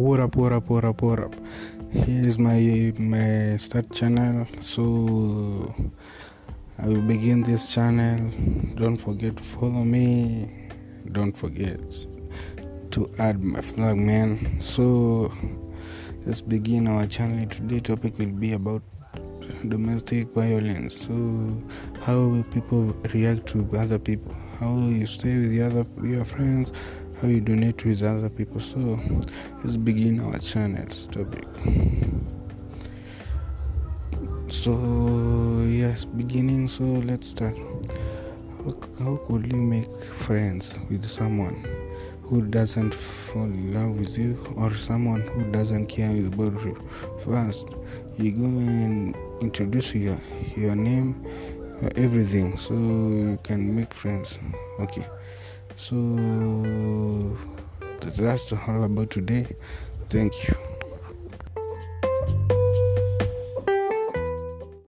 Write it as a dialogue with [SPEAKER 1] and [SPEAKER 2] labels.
[SPEAKER 1] what up, what up, what up? Here's my my start channel. So I will begin this channel. Don't forget to follow me. Don't forget to add my flag, man. So let's begin our channel. Today topic will be about domestic violence. So how people react to other people, how you stay with the other your friends, how you donate with other people. So let's begin our channel's topic. So yes, beginning. So let's start. How, how could you make friends with someone who doesn't fall in love with you or someone who doesn't care about you? First, you go and introduce your your name, everything, so you can make friends. Okay. So that's all about today. Thank you.